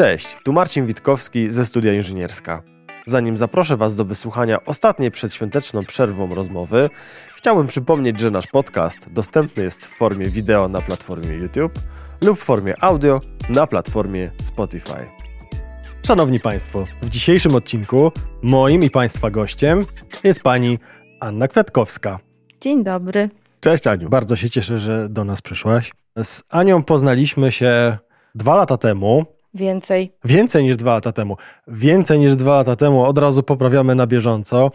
Cześć, tu Marcin Witkowski ze Studia Inżynierska. Zanim zaproszę Was do wysłuchania ostatniej przedświąteczną przerwą rozmowy, chciałbym przypomnieć, że nasz podcast dostępny jest w formie wideo na platformie YouTube lub w formie audio na platformie Spotify. Szanowni Państwo, w dzisiejszym odcinku moim i Państwa gościem jest Pani Anna Kwiatkowska. Dzień dobry. Cześć Aniu, bardzo się cieszę, że do nas przyszłaś. Z Anią poznaliśmy się dwa lata temu. Więcej. Więcej niż dwa lata temu. Więcej niż dwa lata temu. Od razu poprawiamy na bieżąco.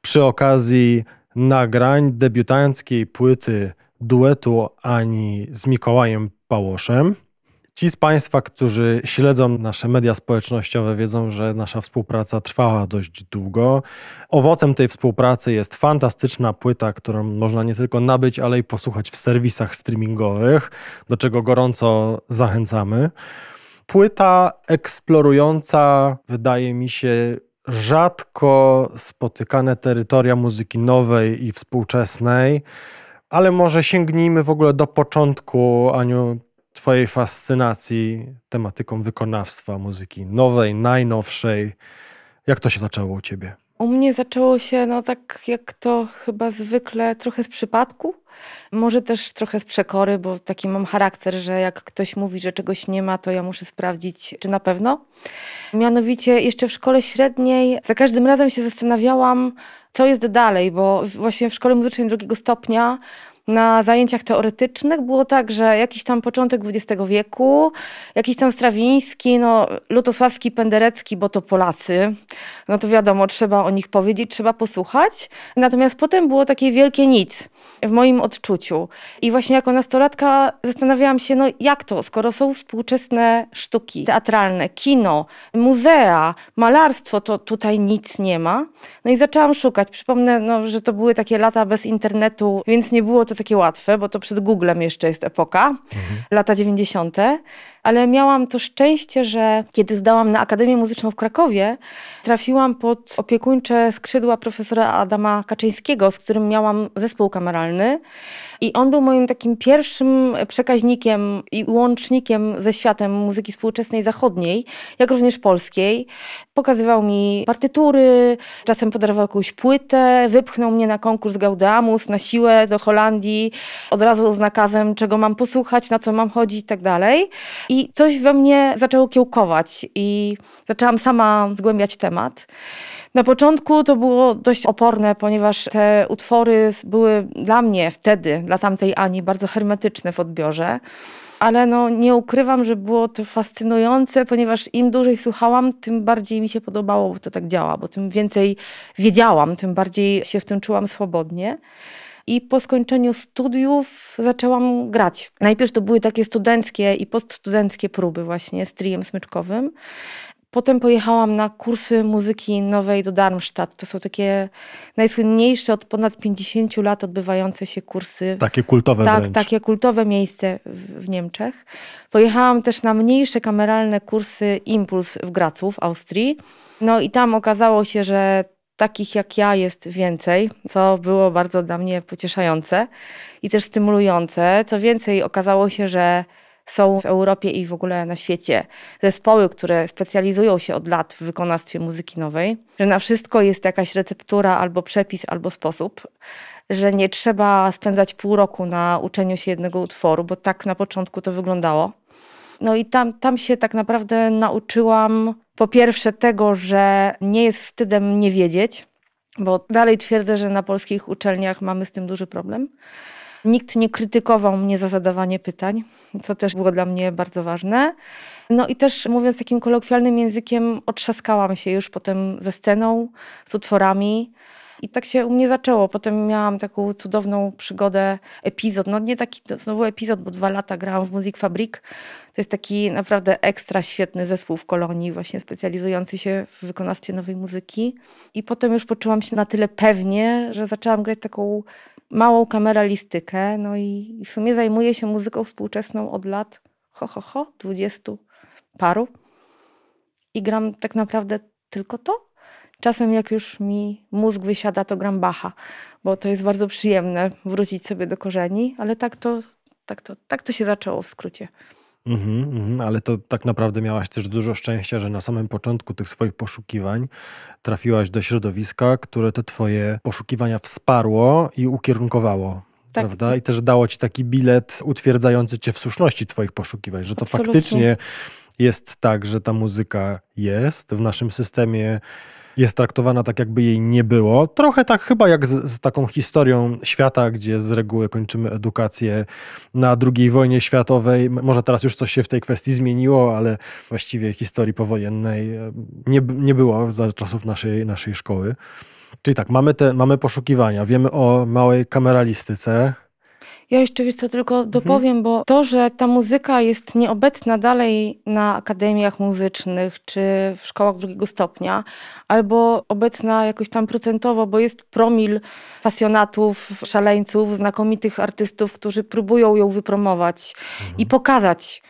Przy okazji nagrań debiutanckiej płyty duetu Ani z Mikołajem Pałoszem. Ci z Państwa, którzy śledzą nasze media społecznościowe, wiedzą, że nasza współpraca trwała dość długo. Owocem tej współpracy jest fantastyczna płyta, którą można nie tylko nabyć, ale i posłuchać w serwisach streamingowych, do czego gorąco zachęcamy. Płyta eksplorująca, wydaje mi się, rzadko spotykane terytoria muzyki nowej i współczesnej, ale może sięgnijmy w ogóle do początku, Aniu, Twojej fascynacji tematyką wykonawstwa muzyki nowej, najnowszej. Jak to się zaczęło u Ciebie? U mnie zaczęło się, no tak jak to chyba zwykle, trochę z przypadku. Może też trochę z przekory, bo taki mam charakter, że jak ktoś mówi, że czegoś nie ma, to ja muszę sprawdzić, czy na pewno. Mianowicie jeszcze w szkole średniej za każdym razem się zastanawiałam, co jest dalej, bo właśnie w szkole muzycznej drugiego stopnia na zajęciach teoretycznych było tak, że jakiś tam początek XX wieku, jakiś tam Strawiński, no Lutosławski, Penderecki, bo to Polacy, no to wiadomo, trzeba o nich powiedzieć, trzeba posłuchać. Natomiast potem było takie wielkie nic w moim odczuciu. I właśnie jako nastolatka zastanawiałam się, no jak to, skoro są współczesne sztuki teatralne, kino, muzea, malarstwo, to tutaj nic nie ma. No i zaczęłam szukać. Przypomnę, no, że to były takie lata bez internetu, więc nie było to takie łatwe, bo to przed Googlem jeszcze jest epoka, mhm. lata 90 ale miałam to szczęście, że kiedy zdałam na Akademię Muzyczną w Krakowie, trafiłam pod opiekuńcze skrzydła profesora Adama Kaczyńskiego, z którym miałam zespół kameralny. I on był moim takim pierwszym przekaźnikiem i łącznikiem ze światem muzyki współczesnej zachodniej, jak również polskiej. Pokazywał mi partytury, czasem podarował jakąś płytę, wypchnął mnie na konkurs Gaudamus na siłę do Holandii, od razu z nakazem, czego mam posłuchać, na co mam chodzić i tak. I coś we mnie zaczęło kiełkować i zaczęłam sama zgłębiać temat. Na początku to było dość oporne, ponieważ te utwory były dla mnie wtedy, dla tamtej Ani, bardzo hermetyczne w odbiorze. Ale no, nie ukrywam, że było to fascynujące, ponieważ im dłużej słuchałam, tym bardziej mi się podobało, bo to tak działa, bo tym więcej wiedziałam, tym bardziej się w tym czułam swobodnie. I po skończeniu studiów zaczęłam grać. Najpierw to były takie studenckie i poststudenckie próby właśnie z trijem smyczkowym. Potem pojechałam na kursy muzyki nowej do Darmstadt. To są takie najsłynniejsze od ponad 50 lat odbywające się kursy. Takie kultowe Tak, wręcz. takie kultowe miejsce w, w Niemczech. Pojechałam też na mniejsze kameralne kursy Impuls w Gracu w Austrii. No i tam okazało się, że takich jak ja jest więcej, co było bardzo dla mnie pocieszające i też stymulujące. Co więcej, okazało się, że są w Europie i w ogóle na świecie zespoły, które specjalizują się od lat w wykonawstwie muzyki nowej, że na wszystko jest jakaś receptura albo przepis, albo sposób, że nie trzeba spędzać pół roku na uczeniu się jednego utworu, bo tak na początku to wyglądało. No i tam, tam się tak naprawdę nauczyłam po pierwsze tego, że nie jest wstydem nie wiedzieć, bo dalej twierdzę, że na polskich uczelniach mamy z tym duży problem. Nikt nie krytykował mnie za zadawanie pytań, co też było dla mnie bardzo ważne. No i też mówiąc takim kolokwialnym językiem, otrzaskałam się już potem ze sceną, z utworami. I tak się u mnie zaczęło. Potem miałam taką cudowną przygodę, epizod. No nie taki znowu epizod, bo dwa lata grałam w Music Fabric. To jest taki naprawdę ekstra świetny zespół w Kolonii, właśnie specjalizujący się w wykonawstwie nowej muzyki. I potem już poczułam się na tyle pewnie, że zaczęłam grać taką małą kameralistykę. No i w sumie zajmuję się muzyką współczesną od lat, ho, ho, ho, dwudziestu paru. I gram tak naprawdę tylko to. Czasem jak już mi mózg wysiada, to gram Bacha, bo to jest bardzo przyjemne wrócić sobie do korzeni, ale tak to, tak to, tak to się zaczęło w skrócie. Mhm, mhm, ale to tak naprawdę miałaś też dużo szczęścia, że na samym początku tych swoich poszukiwań trafiłaś do środowiska, które te twoje poszukiwania wsparło i ukierunkowało. Tak. Prawda? I też dało ci taki bilet utwierdzający cię w słuszności twoich poszukiwań, że to Absolutnie. faktycznie jest tak, że ta muzyka jest w naszym systemie jest traktowana tak, jakby jej nie było. Trochę tak chyba jak z, z, taką historią świata, gdzie z reguły kończymy edukację na II wojnie światowej. Może teraz już coś się w tej kwestii zmieniło, ale właściwie historii powojennej e, nie, nie było za czasów naszej, naszej szkoły. Czyli tak, mamy, te, mamy poszukiwania, wiemy o małej kameralistyce, Ja jeszcze wiesz co, tylko dopowiem, bo to, że ta muzyka jest nieobecna dalej na akademiach muzycznych czy w szkołach drugiego stopnia, albo obecna jakoś tam procentowo, bo jest promil pasjonatów, szaleńców, znakomitych artystów, którzy próbują ją wypromować i pokazać.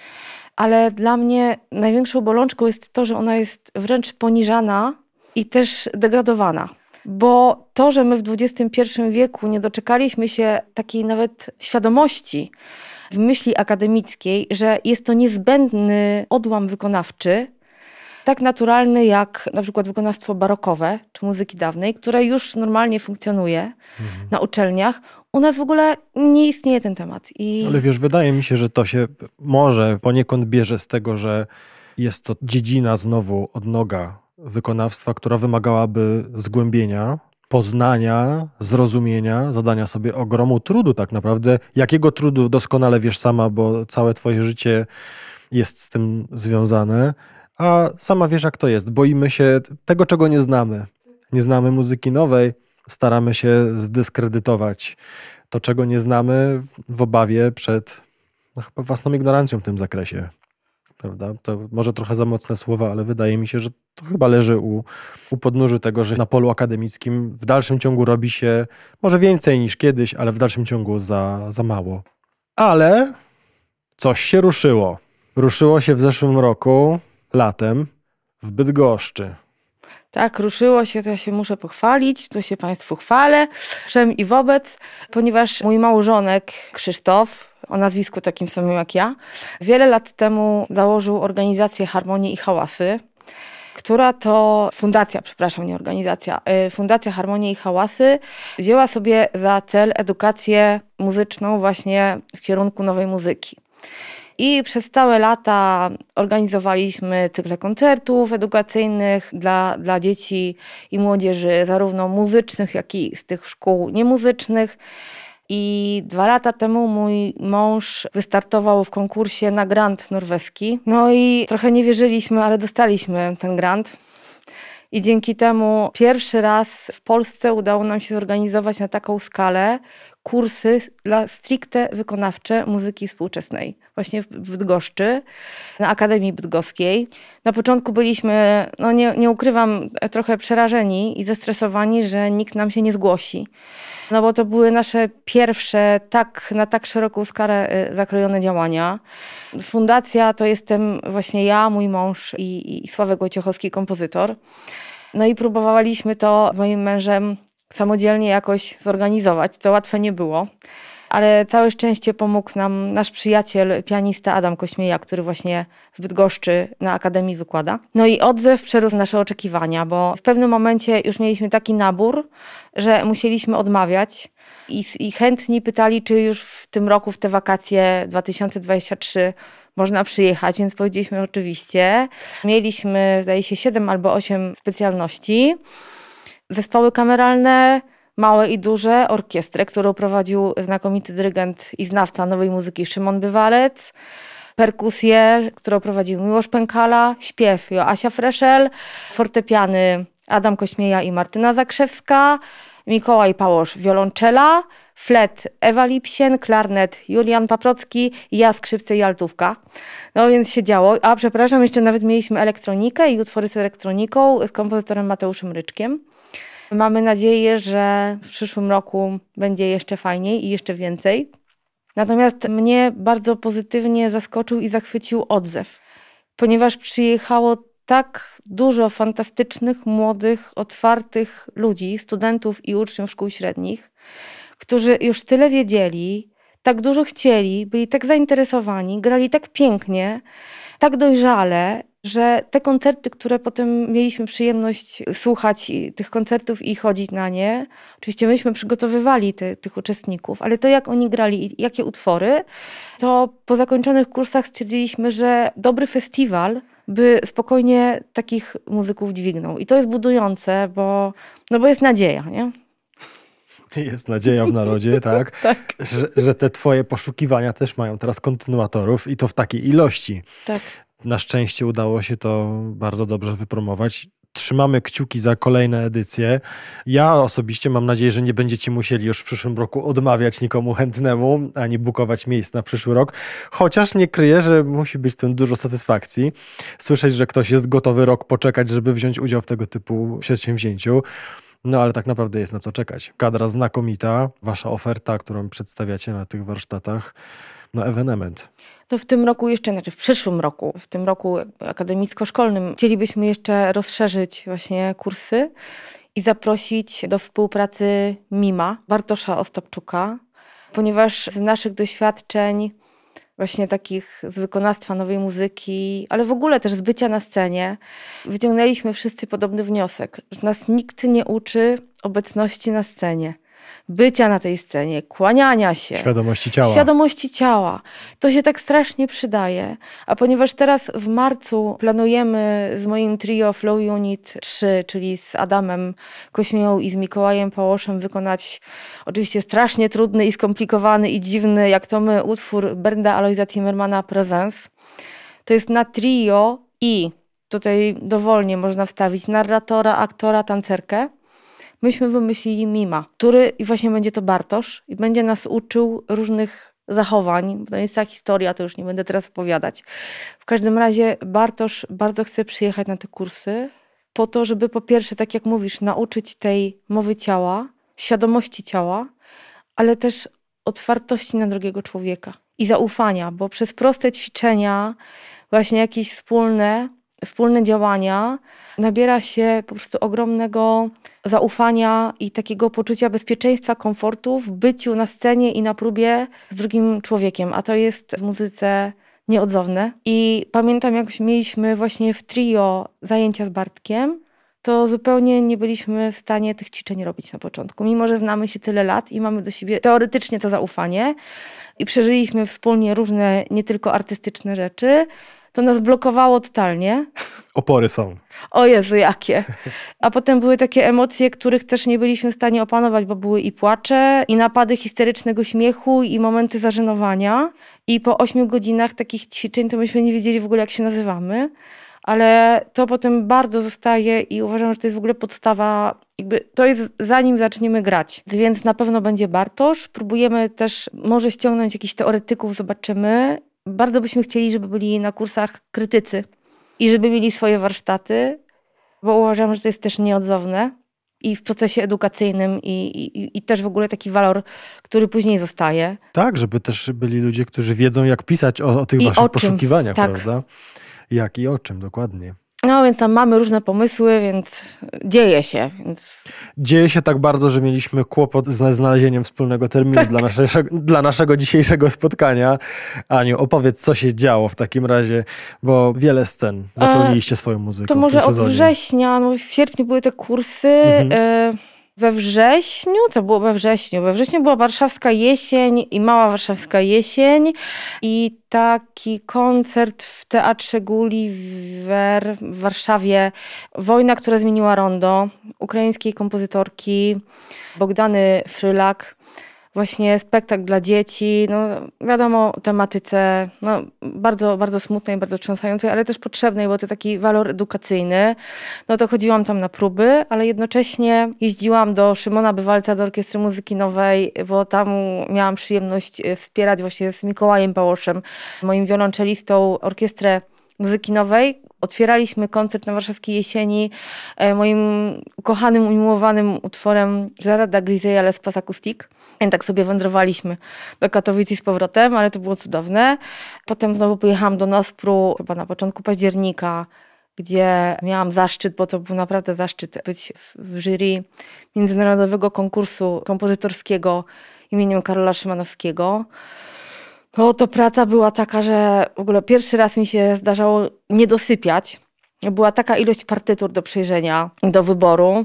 Ale dla mnie największą bolączką jest to, że ona jest wręcz poniżana i też degradowana. Bo to, że my w XXI wieku nie doczekaliśmy się takiej nawet świadomości w myśli akademickiej, że jest to niezbędny odłam wykonawczy, tak naturalny jak na przykład wykonawstwo barokowe czy muzyki dawnej, które już normalnie funkcjonuje na uczelniach. U nas w ogóle nie istnieje ten temat. I Ale wiesz, wydaje mi się, że to się może poniekąd bierze z tego, że jest to dziedzina znowu odnoga wykonawstwa, która wymagałaby zgłębienia, poznania, zrozumienia, zadania sobie ogromu trudu tak naprawdę. Jakiego trudu doskonale wiesz sama, bo całe twoje życie jest z tym związane, a sama wiesz jak to jest. Boimy się tego, czego nie znamy. Nie znamy muzyki nowej, staramy się zdyskredytować to, czego nie znamy w obawie przed no, chyba własną ignorancją w tym zakresie. Prawda? To może trochę za mocne słowa, ale wydaje mi się, że to chyba leży u, u podnóży tego, że na polu akademickim w dalszym ciągu robi się może więcej niż kiedyś, ale w dalszym ciągu za, za mało. Ale coś się ruszyło. Ruszyło się w zeszłym roku, latem, w Bydgoszczy. Tak, ruszyło się, to ja się muszę pochwalić, to się Państwu chwalę, wszem i wobec, ponieważ mój małżonek Krzysztof, o nazwisku takim samym jak ja, wiele lat temu założył organizację Harmonii i Hałasy, która to fundacja, przepraszam, nie organizacja, y, Fundacja Harmonii i Hałasy wzięła sobie za cel edukację muzyczną właśnie w kierunku nowej muzyki. I przez całe lata organizowaliśmy cykle koncertów edukacyjnych dla, dla dzieci i młodzieży, zarówno muzycznych, jak i z tych szkół niemuzycznych. I dwa lata temu mój mąż wystartował w konkursie na grant norweski. No i trochę nie wierzyliśmy, ale dostaliśmy ten grant. I dzięki temu pierwszy raz w Polsce udało nam się zorganizować na taką skalę kursy dla stricte wykonawcze muzyki współczesnej, właśnie w Bydgoszczy, na Akademii Bydgoskiej. Na początku byliśmy, no nie, nie ukrywam, trochę przerażeni i zestresowani, że nikt nam się nie zgłosi. No bo to były nasze pierwsze tak, na tak szeroką skalę y, zakrojone działania. Fundacja to jestem właśnie ja, mój mąż i, i Sławek Wojciechowski, kompozytor. No i próbowaliśmy to z moim mężem samodzielnie jakoś zorganizować, co łatwe nie było. Ale całe szczęście pomógł nam nasz przyjaciel, pianista Adam Kośmieja, który właśnie w Bydgoszczy na Akademii wykłada. No i odzew przerósł nasze oczekiwania, bo w pewnym momencie już mieliśmy taki nabór, że musieliśmy odmawiać i, i chętni pytali, czy już w tym roku, w te wakacje 2023 można przyjechać, więc powiedzieliśmy oczywiście. Mieliśmy, zdaje się, 7 albo 8 specjalności. Zespoły kameralne, małe i duże, orkiestrę, którą prowadził znakomity dyrygent i znawca nowej muzyki Szymon Bywalec, perkusję, którą prowadził Miłosz Pękala, śpiew Joasia Freszel, fortepiany Adam Kośmieja i Martyna Zakrzewska, Mikołaj Pałosz wiolonczela, flet Ewa Lipsien, klarnet Julian Paprocki, ja skrzypce i altówka. No więc się działo. A przepraszam, jeszcze nawet mieliśmy elektronikę i utwory z elektroniką z kompozytorem Mateuszem Ryczkiem. Mamy nadzieję, że w przyszłym roku będzie jeszcze fajniej i jeszcze więcej. Natomiast mnie bardzo pozytywnie zaskoczył i zachwycił odzew, ponieważ przyjechało tak dużo fantastycznych, młodych, otwartych ludzi, studentów i uczniów szkół średnich, którzy już tyle wiedzieli, tak dużo chcieli, byli tak zainteresowani, grali tak pięknie, tak dojrzale, że te koncerty, które potem mieliśmy przyjemność słuchać tych koncertów i chodzić na nie, oczywiście myśmy przygotowywali te, tych uczestników, ale to jak oni grali i jakie utwory, to po zakończonych kursach stwierdziliśmy, że dobry festiwal by spokojnie takich muzyków dźwignął. I to jest budujące, bo, no bo jest nadzieja, nie? Jest nadzieja w narodzie, tak? tak. Że, że, te twoje poszukiwania też mają teraz kontynuatorów i to w takiej ilości. Tak. Na szczęście udało się to bardzo dobrze wypromować. Trzymamy kciuki za kolejne edycje. Ja osobiście mam nadzieję, że nie będziecie musieli już w przyszłym roku odmawiać nikomu chętnemu, ani bukować miejsc na przyszły rok. Chociaż nie kryję, że musi być w tym dużo satysfakcji. Słyszeć, że ktoś jest gotowy rok poczekać, żeby wziąć udział w tego typu przedsięwzięciu. No ale tak naprawdę jest na co czekać. Kadra znakomita, wasza oferta, którą przedstawiacie na tych warsztatach, no ewenement. To w tym roku jeszcze, znaczy w przyszłym roku, w tym roku akademicko-szkolnym chcielibyśmy jeszcze rozszerzyć właśnie kursy i zaprosić do współpracy Mima, Bartosza Ostapczuka, ponieważ z naszych doświadczeń właśnie takich z wykonawstwa nowej muzyki, ale w ogóle też z bycia na scenie, wyciągnęliśmy wszyscy podobny wniosek, że nas nikt nie uczy obecności na scenie bycia na tej scenie, kłaniania się. Świadomości ciała. Świadomości ciała. To się tak strasznie przydaje. A ponieważ teraz w marcu planujemy z moim trio Flow Unit 3, czyli z Adamem Kośmią i z Mikołajem Pałoszem wykonać oczywiście strasznie trudny i skomplikowany i dziwny, jak to my, utwór Bernda Aloisa Zimmermana Presence. To jest na trio i tutaj dowolnie można wstawić narratora, aktora, tancerkę myśmy wymyślili Mima, który i właśnie będzie to Bartosz i będzie nas uczył różnych zachowań. To jest ta historia, to już nie będę teraz opowiadać. W każdym razie Bartosz bardzo chce przyjechać na te kursy po to, żeby po pierwsze, tak jak mówisz, nauczyć tej mowy ciała, świadomości ciała, ale też otwartości na drugiego człowieka i zaufania, bo przez proste ćwiczenia, właśnie jakieś wspólne, wspólne działania, nabiera się po prostu ogromnego zaufania i takiego poczucia bezpieczeństwa, komfortu w byciu na scenie i na próbie z drugim człowiekiem, a to jest w muzyce nieodzowne. I pamiętam, jak mieliśmy właśnie w trio zajęcia z Bartkiem, to zupełnie nie byliśmy w stanie tych ćwiczeń robić na początku. Mimo, że znamy się tyle lat i mamy do siebie teoretycznie to zaufanie i przeżyliśmy wspólnie różne, nie tylko artystyczne rzeczy, to nas blokowało totalnie. Opory są. O Jezu, jakie. A potem były takie emocje, których też nie byliśmy w stanie opanować, bo były i płacze, i napady histerycznego śmiechu, i momenty zażenowania. I po ośmiu godzinach takich ćwiczeń to myśmy nie wiedzieli w ogóle, jak się nazywamy. Ale to potem bardzo zostaje i uważam, że to jest w ogóle podstawa, jakby to jest zanim zaczniemy grać. Więc na pewno będzie Bartosz. Próbujemy też może ściągnąć jakichś teoretyków, zobaczymy bardzo byśmy chcieli, żeby byli na kursach krytycy i żeby mieli swoje warsztaty, bo uważam, że to jest też nieodzowne i w procesie edukacyjnym i, i, i też w ogóle taki walor, który później zostaje. Tak, żeby też byli ludzie, którzy wiedzą, jak pisać o, o tych I waszych poszukiwaniach, tak. prawda? Jak i o czym dokładnie. No więc tam mamy różne pomysły, więc dzieje się. Więc... Dzieje się tak bardzo, że mieliśmy kłopot ze znalezieniem wspólnego terminu tak. dla, naszego, dla naszego dzisiejszego spotkania. Aniu, opowiedz, co się działo w takim razie, bo wiele scen zapełniliście swoją muzyką. To może od września, no w sierpniu były te kursy. Mhm. Y we wrześniu, to było we wrześniu, we wrześniu była warszawska jesień i mała warszawska jesień i taki koncert w Teatrze Gulliver w Warszawie. Wojna, która zmieniła rondo, ukraińskiej kompozytorki Bogdany Frylak właśnie spektakl dla dzieci, no wiadomo, tematyce no, bardzo, bardzo smutnej, bardzo wstrząsającej, ale też potrzebnej, bo to taki walor edukacyjny. No to chodziłam tam na próby, ale jednocześnie jeździłam do Szymona Bywalca, do Orkiestry Muzyki Nowej, bo tam miałam przyjemność e, wspierać właśnie z Mikołajem Pałoszem, moim wiolonczelistą, orkiestrę muzyki nowej. Otwieraliśmy koncert na warszawskiej jesieni e, moim kochanym, umiłowanym utworem Gerarda Griseya Les Pas Acoustique. I tak sobie wędrowaliśmy do Katowic i z powrotem, ale to było cudowne. Potem znowu pojechałam do Nospru chyba na początku października gdzie miałam zaszczyt, bo to był naprawdę zaszczyt być w, jury międzynarodowego konkursu kompozytorskiego imieniem Karola Szymanowskiego. No to praca była taka, że w ogóle pierwszy raz mi się zdarzało nie dosypiać. Była taka ilość partytur do przejrzenia, do wyboru,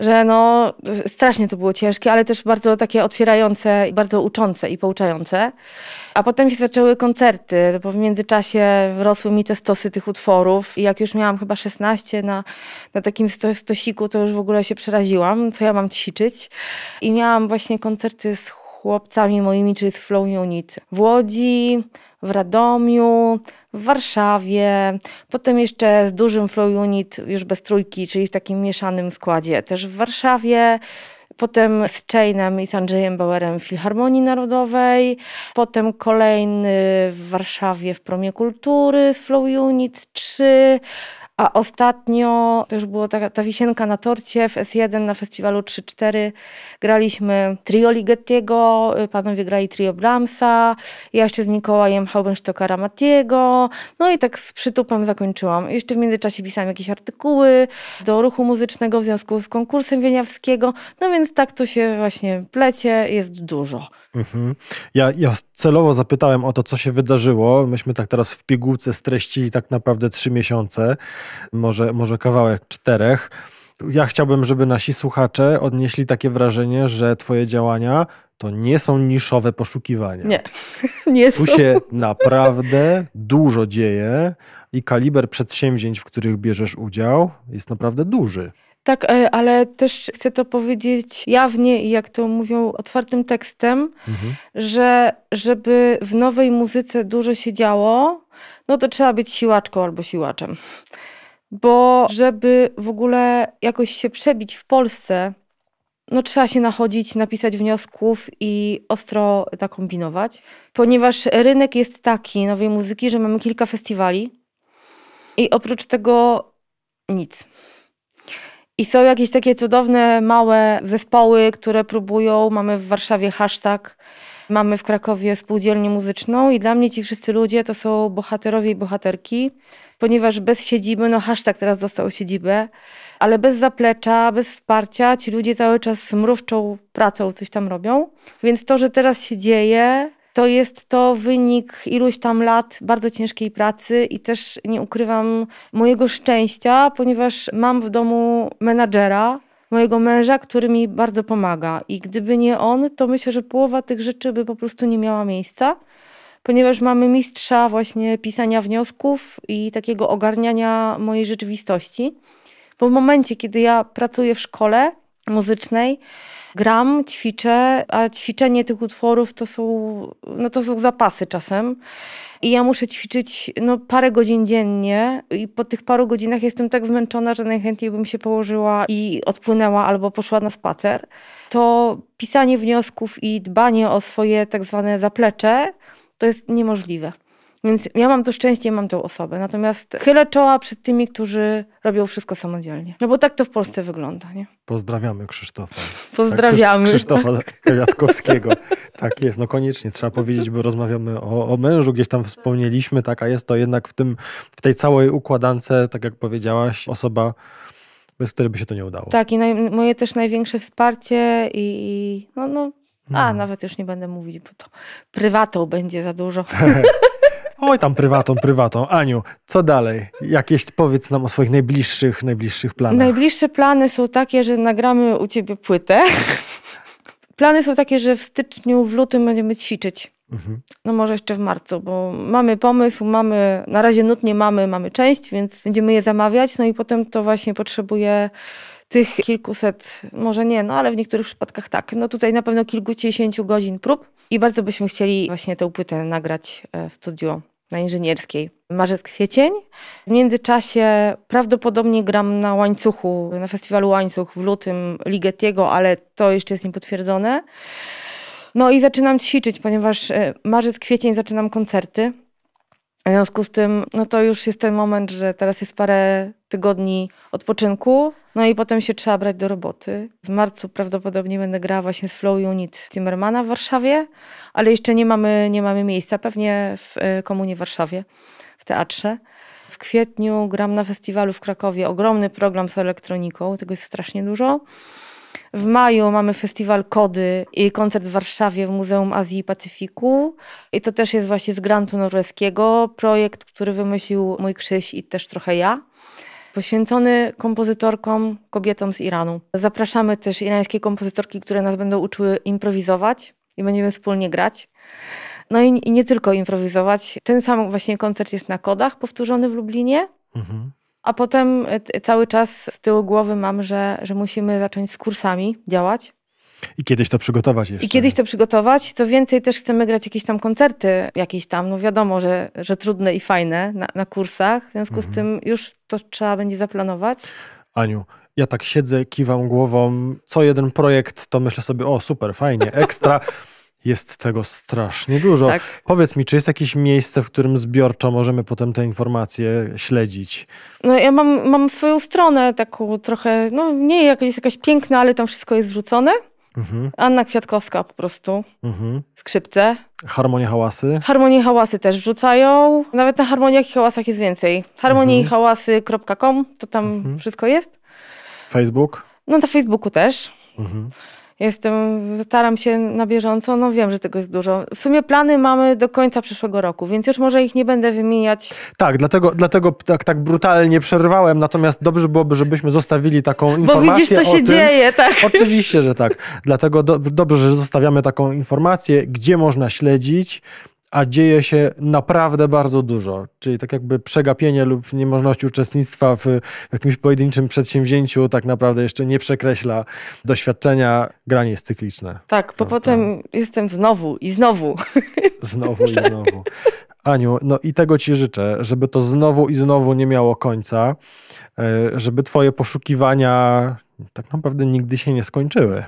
że no strasznie to było ciężkie, ale też bardzo takie otwierające, bardzo uczące i pouczające. A potem się zaczęły koncerty, bo w międzyczasie rosły mi te stosy tych utworów i jak już miałam chyba 16 na, na takim stosiku, to już w ogóle się przeraziłam, co ja mam ćwiczyć. I miałam właśnie koncerty z chłopcami moimi, czyli z Flow Unit w Łodzi, w Radomiu, w Warszawie, potem jeszcze z dużym Flow Unit, już bez trójki, czyli w takim mieszanym składzie, też w Warszawie. Potem z Chainem i z Andrzejem Bauerem Filharmonii Narodowej. Potem kolejny w Warszawie w Promie Kultury z Flow Unit 3. A ostatnio, to już było ta, wisienka na torcie, w S1 na festiwalu 3-4 graliśmy trio Ligettiego, panowie grali trio Brahmsa, ja jeszcze z Mikołajem Haubenstocka Matiego, no i tak z przytupem zakończyłam. Jeszcze w międzyczasie pisałam jakieś artykuły do ruchu muzycznego w związku z konkursem Wieniawskiego, no więc tak to się właśnie plecie, jest dużo. Mhm. Ja, ja celowo zapytałem o to, co się wydarzyło. Myśmy tak teraz w pigułce streścili tak naprawdę trzy miesiące, może, może kawałek czterech. Ja chciałbym, żeby nasi słuchacze odnieśli takie wrażenie, że twoje działania to nie są niszowe poszukiwania. Nie, nie Tu są. się naprawdę dużo dzieje i kaliber przedsięwzięć, w których bierzesz udział, jest naprawdę duży. Tak, e, ale też chcę to powiedzieć jawnie i jak to mówią otwartym tekstem, mhm. że żeby w nowej muzyce dużo się działo, no to trzeba być siłaczką albo siłaczem. Bo żeby w ogóle jakoś się przebić w Polsce, no trzeba się nachodzić, napisać wniosków i ostro zakombinować, ponieważ rynek jest taki nowej muzyki, że mamy kilka festiwali i oprócz tego nic. I są jakieś takie cudowne, małe zespoły, które próbują. Mamy w Warszawie hashtag, mamy w Krakowie spółdzielnię muzyczną i dla mnie ci wszyscy ludzie to są bohaterowie i bohaterki, ponieważ bez siedziby, no hashtag teraz dostał siedzibę, ale bez zaplecza, bez wsparcia ci ludzie cały czas mrówczą pracą coś tam robią. Więc to, że teraz się dzieje, to jest to wynik iluś tam lat bardzo ciężkiej pracy i też nie ukrywam mojego szczęścia, ponieważ mam w domu menadżera, mojego męża, który mi bardzo pomaga. I gdyby nie on, to myślę, że połowa tych rzeczy by po prostu nie miała miejsca, ponieważ mamy mistrza właśnie pisania wniosków i takiego ogarniania mojej rzeczywistości. Bo w momencie, kiedy ja pracuję w szkole muzycznej, gram, ćwiczę, a ćwiczenie tych utworów to są, no to są zapasy czasem. I ja muszę ćwiczyć no, parę godzin dziennie i po tych paru godzinach jestem tak zmęczona, że najchętniej bym się położyła i odpłynęła albo poszła na spacer. To pisanie wniosków i dbanie o swoje tak zwane zaplecze to jest niemożliwe. Więc ja mam to szczęście, mam tę osobę. Natomiast chylę czoła przed tymi, którzy robią wszystko samodzielnie. No bo tak to w Polsce wygląda, nie? Pozdrawiamy Krzysztofa. Pozdrawiamy. Tak, Krzysztofa Kwiatkowskiego. tak jest, no koniecznie trzeba powiedzieć, bo rozmawiamy o, o, mężu, gdzieś tam wspomnieliśmy, tak, a jest to jednak w, tym, w tej całej układance, tak jak powiedziałaś, osoba, bez której by się to nie udało. Tak i naj, moje też największe wsparcie i no, no a, no. nawet już nie będę mówić, bo to prywatą będzie za dużo. Oj, tam prywatą, prywatą. Aniu, co dalej? Jakieś powiedz nam o swoich najbliższych, najbliższych planach. Najbliższe plany są takie, że nagramy u ciebie płytę. Plany są takie, że w styczniu, w lutym będziemy ćwiczyć. Mhm. No może jeszcze w marcu, bo mamy pomysł, mamy, na razie nut nie mamy, mamy część, więc będziemy je zamawiać, no i potem to właśnie potrzebuje tych kilkuset, może nie, no ale w niektórych przypadkach tak. No tutaj na pewno kilkudziesięciu godzin prób i bardzo byśmy chcieli właśnie tę płytę nagrać e, w studio na inżynierskiej. Marzec, kwiecień. W międzyczasie prawdopodobnie gram na łańcuchu, na festiwalu Łańcuch w lutym Ligetiego, ale to jeszcze jest niepotwierdzone. No i zaczynam ćwiczyć, ponieważ e, marzec, kwiecień zaczynam koncerty. W związku z tym, no to już jest ten moment, że teraz jest parę tygodni odpoczynku, no i potem się trzeba brać do roboty. W marcu prawdopodobnie będę grała właśnie z Flow Unit Timmermana w Warszawie, ale jeszcze nie mamy, nie mamy miejsca, pewnie w e, Komunie Warszawie, w teatrze. W kwietniu gram na festiwalu w Krakowie. Ogromny program z elektroniką, tego jest strasznie dużo. W maju mamy festiwal Kody i koncert w Warszawie w Muzeum Azji i Pacyfiku. I to też jest właśnie z grantu norweskiego. Projekt, który wymyślił mój Krzyś i też trochę ja. Poświęcony kompozytorkom, kobietom z Iranu. Zapraszamy też irańskie kompozytorki, które nas będą uczyły improwizować i będziemy wspólnie grać. No i, i nie tylko improwizować. Ten sam właśnie koncert jest na kodach, powtórzony w Lublinie. Mhm. A potem e, cały czas z tyłu głowy mam, że, że musimy zacząć z kursami działać. I kiedyś to przygotować jeszcze. I kiedyś to przygotować. Co więcej, też chcemy grać jakieś tam koncerty, jakieś tam, no wiadomo, że, że trudne i fajne na, na kursach. W związku Mhm. z tym już to trzeba będzie zaplanować. Aniu, ja tak siedzę, kiwam głową. Co jeden projekt, to myślę sobie, o super, fajnie, ekstra. Jest tego strasznie dużo. Tak. Powiedz mi, czy jest jakieś miejsce, w którym zbiorczo możemy potem te informacje śledzić? No ja mam, mam swoją stronę taką trochę, no nie jak- jest jakaś piękna, ale tam wszystko jest wrzucone. Mhm, Anna Kwiatkowska po prostu, mhm. skrzypce. Harmonia hałasy? Harmonie hałasy też wrzucają. Nawet na harmoniach i hałasach jest więcej. Harmonie i Mhm. hałasy.com, to tam Mhm. wszystko jest. Facebook? No na Facebooku też. Mhm. Jestem, staram się na bieżąco, no wiem, że tego jest dużo. W sumie plany mamy do końca przyszłego roku, więc już może ich nie będę wymieniać. Tak, dlatego, dlatego tak, tak brutalnie przerwałem, natomiast dobrze byłoby, żebyśmy zostawili taką Bo informację widzisz, co się tym. dzieje, tak? Oczywiście, że tak. Dlatego do, dobrze, że zostawiamy taką informację, gdzie można śledzić, a dzieje się naprawdę bardzo dużo. Czyli tak jakby przegapienie lub niemożność uczestnictwa w jakimś pojedynczym przedsięwzięciu tak naprawdę jeszcze nie przekreśla doświadczenia. Granie jest cykliczne. Tak, bo No, potem jestem znowu i znowu. Znowu i znowu. Aniu, no i tego ci życzę, żeby to znowu i znowu nie miało końca, e, żeby twoje poszukiwania tak naprawdę nigdy się nie skończyły.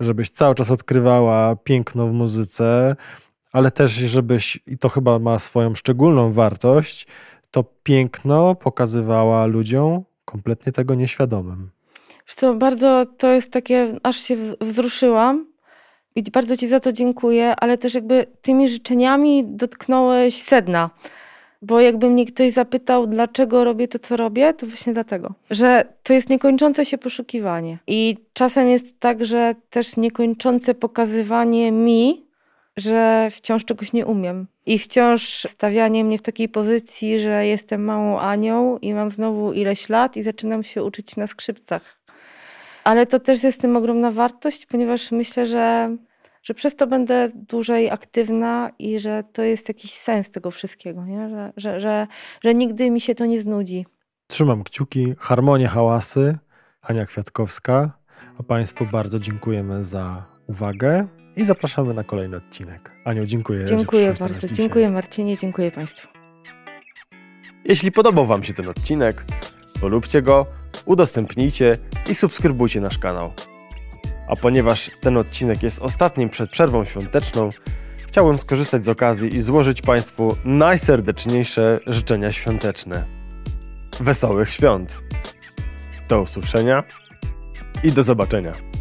Żebyś cały czas odkrywała piękno w muzyce, ale też żebyś, i to chyba ma swoją szczególną wartość, to piękno pokazywała ludziom kompletnie tego nieświadomym. Wiesz co, bardzo to jest takie, aż się wzruszyłam i bardzo Ci za to dziękuję, ale też jakby tymi życzeniami dotknąłeś sedna. Bo jakby mnie ktoś zapytał, dlaczego robię to, co robię, to właśnie dlatego, że to jest niekończące się poszukiwanie. I czasem jest tak, że też niekończące pokazywanie mi, że wciąż czegoś nie umiem. I wciąż stawianie mnie w takiej pozycji, że jestem małą Anią i mam znowu ileś lat i zaczynam się uczyć na skrzypcach. Ale to też jest tym ogromna wartość, ponieważ myślę, że, że przez to będę dłużej aktywna i że to jest jakiś sens tego wszystkiego, nie? Że, że, że, że nigdy mi się to nie znudzi. Trzymam kciuki, harmonie, hałasy, Ania Kwiatkowska, a Państwu bardzo dziękujemy za uwagę i zapraszamy na kolejny odcinek. Aniu, dziękuję. Dziękuję bardzo. Dziękuję Marcinie, dziękuję Państwu. Jeśli podobał Wam się ten odcinek, polubcie go, udostępnijcie i subskrybujcie nasz kanał. A ponieważ ten odcinek jest ostatnim przed przerwą świąteczną, chciałbym skorzystać z okazji i złożyć Państwu najserdeczniejsze życzenia świąteczne. Wesołych świąt! Do usłyszenia i do zobaczenia.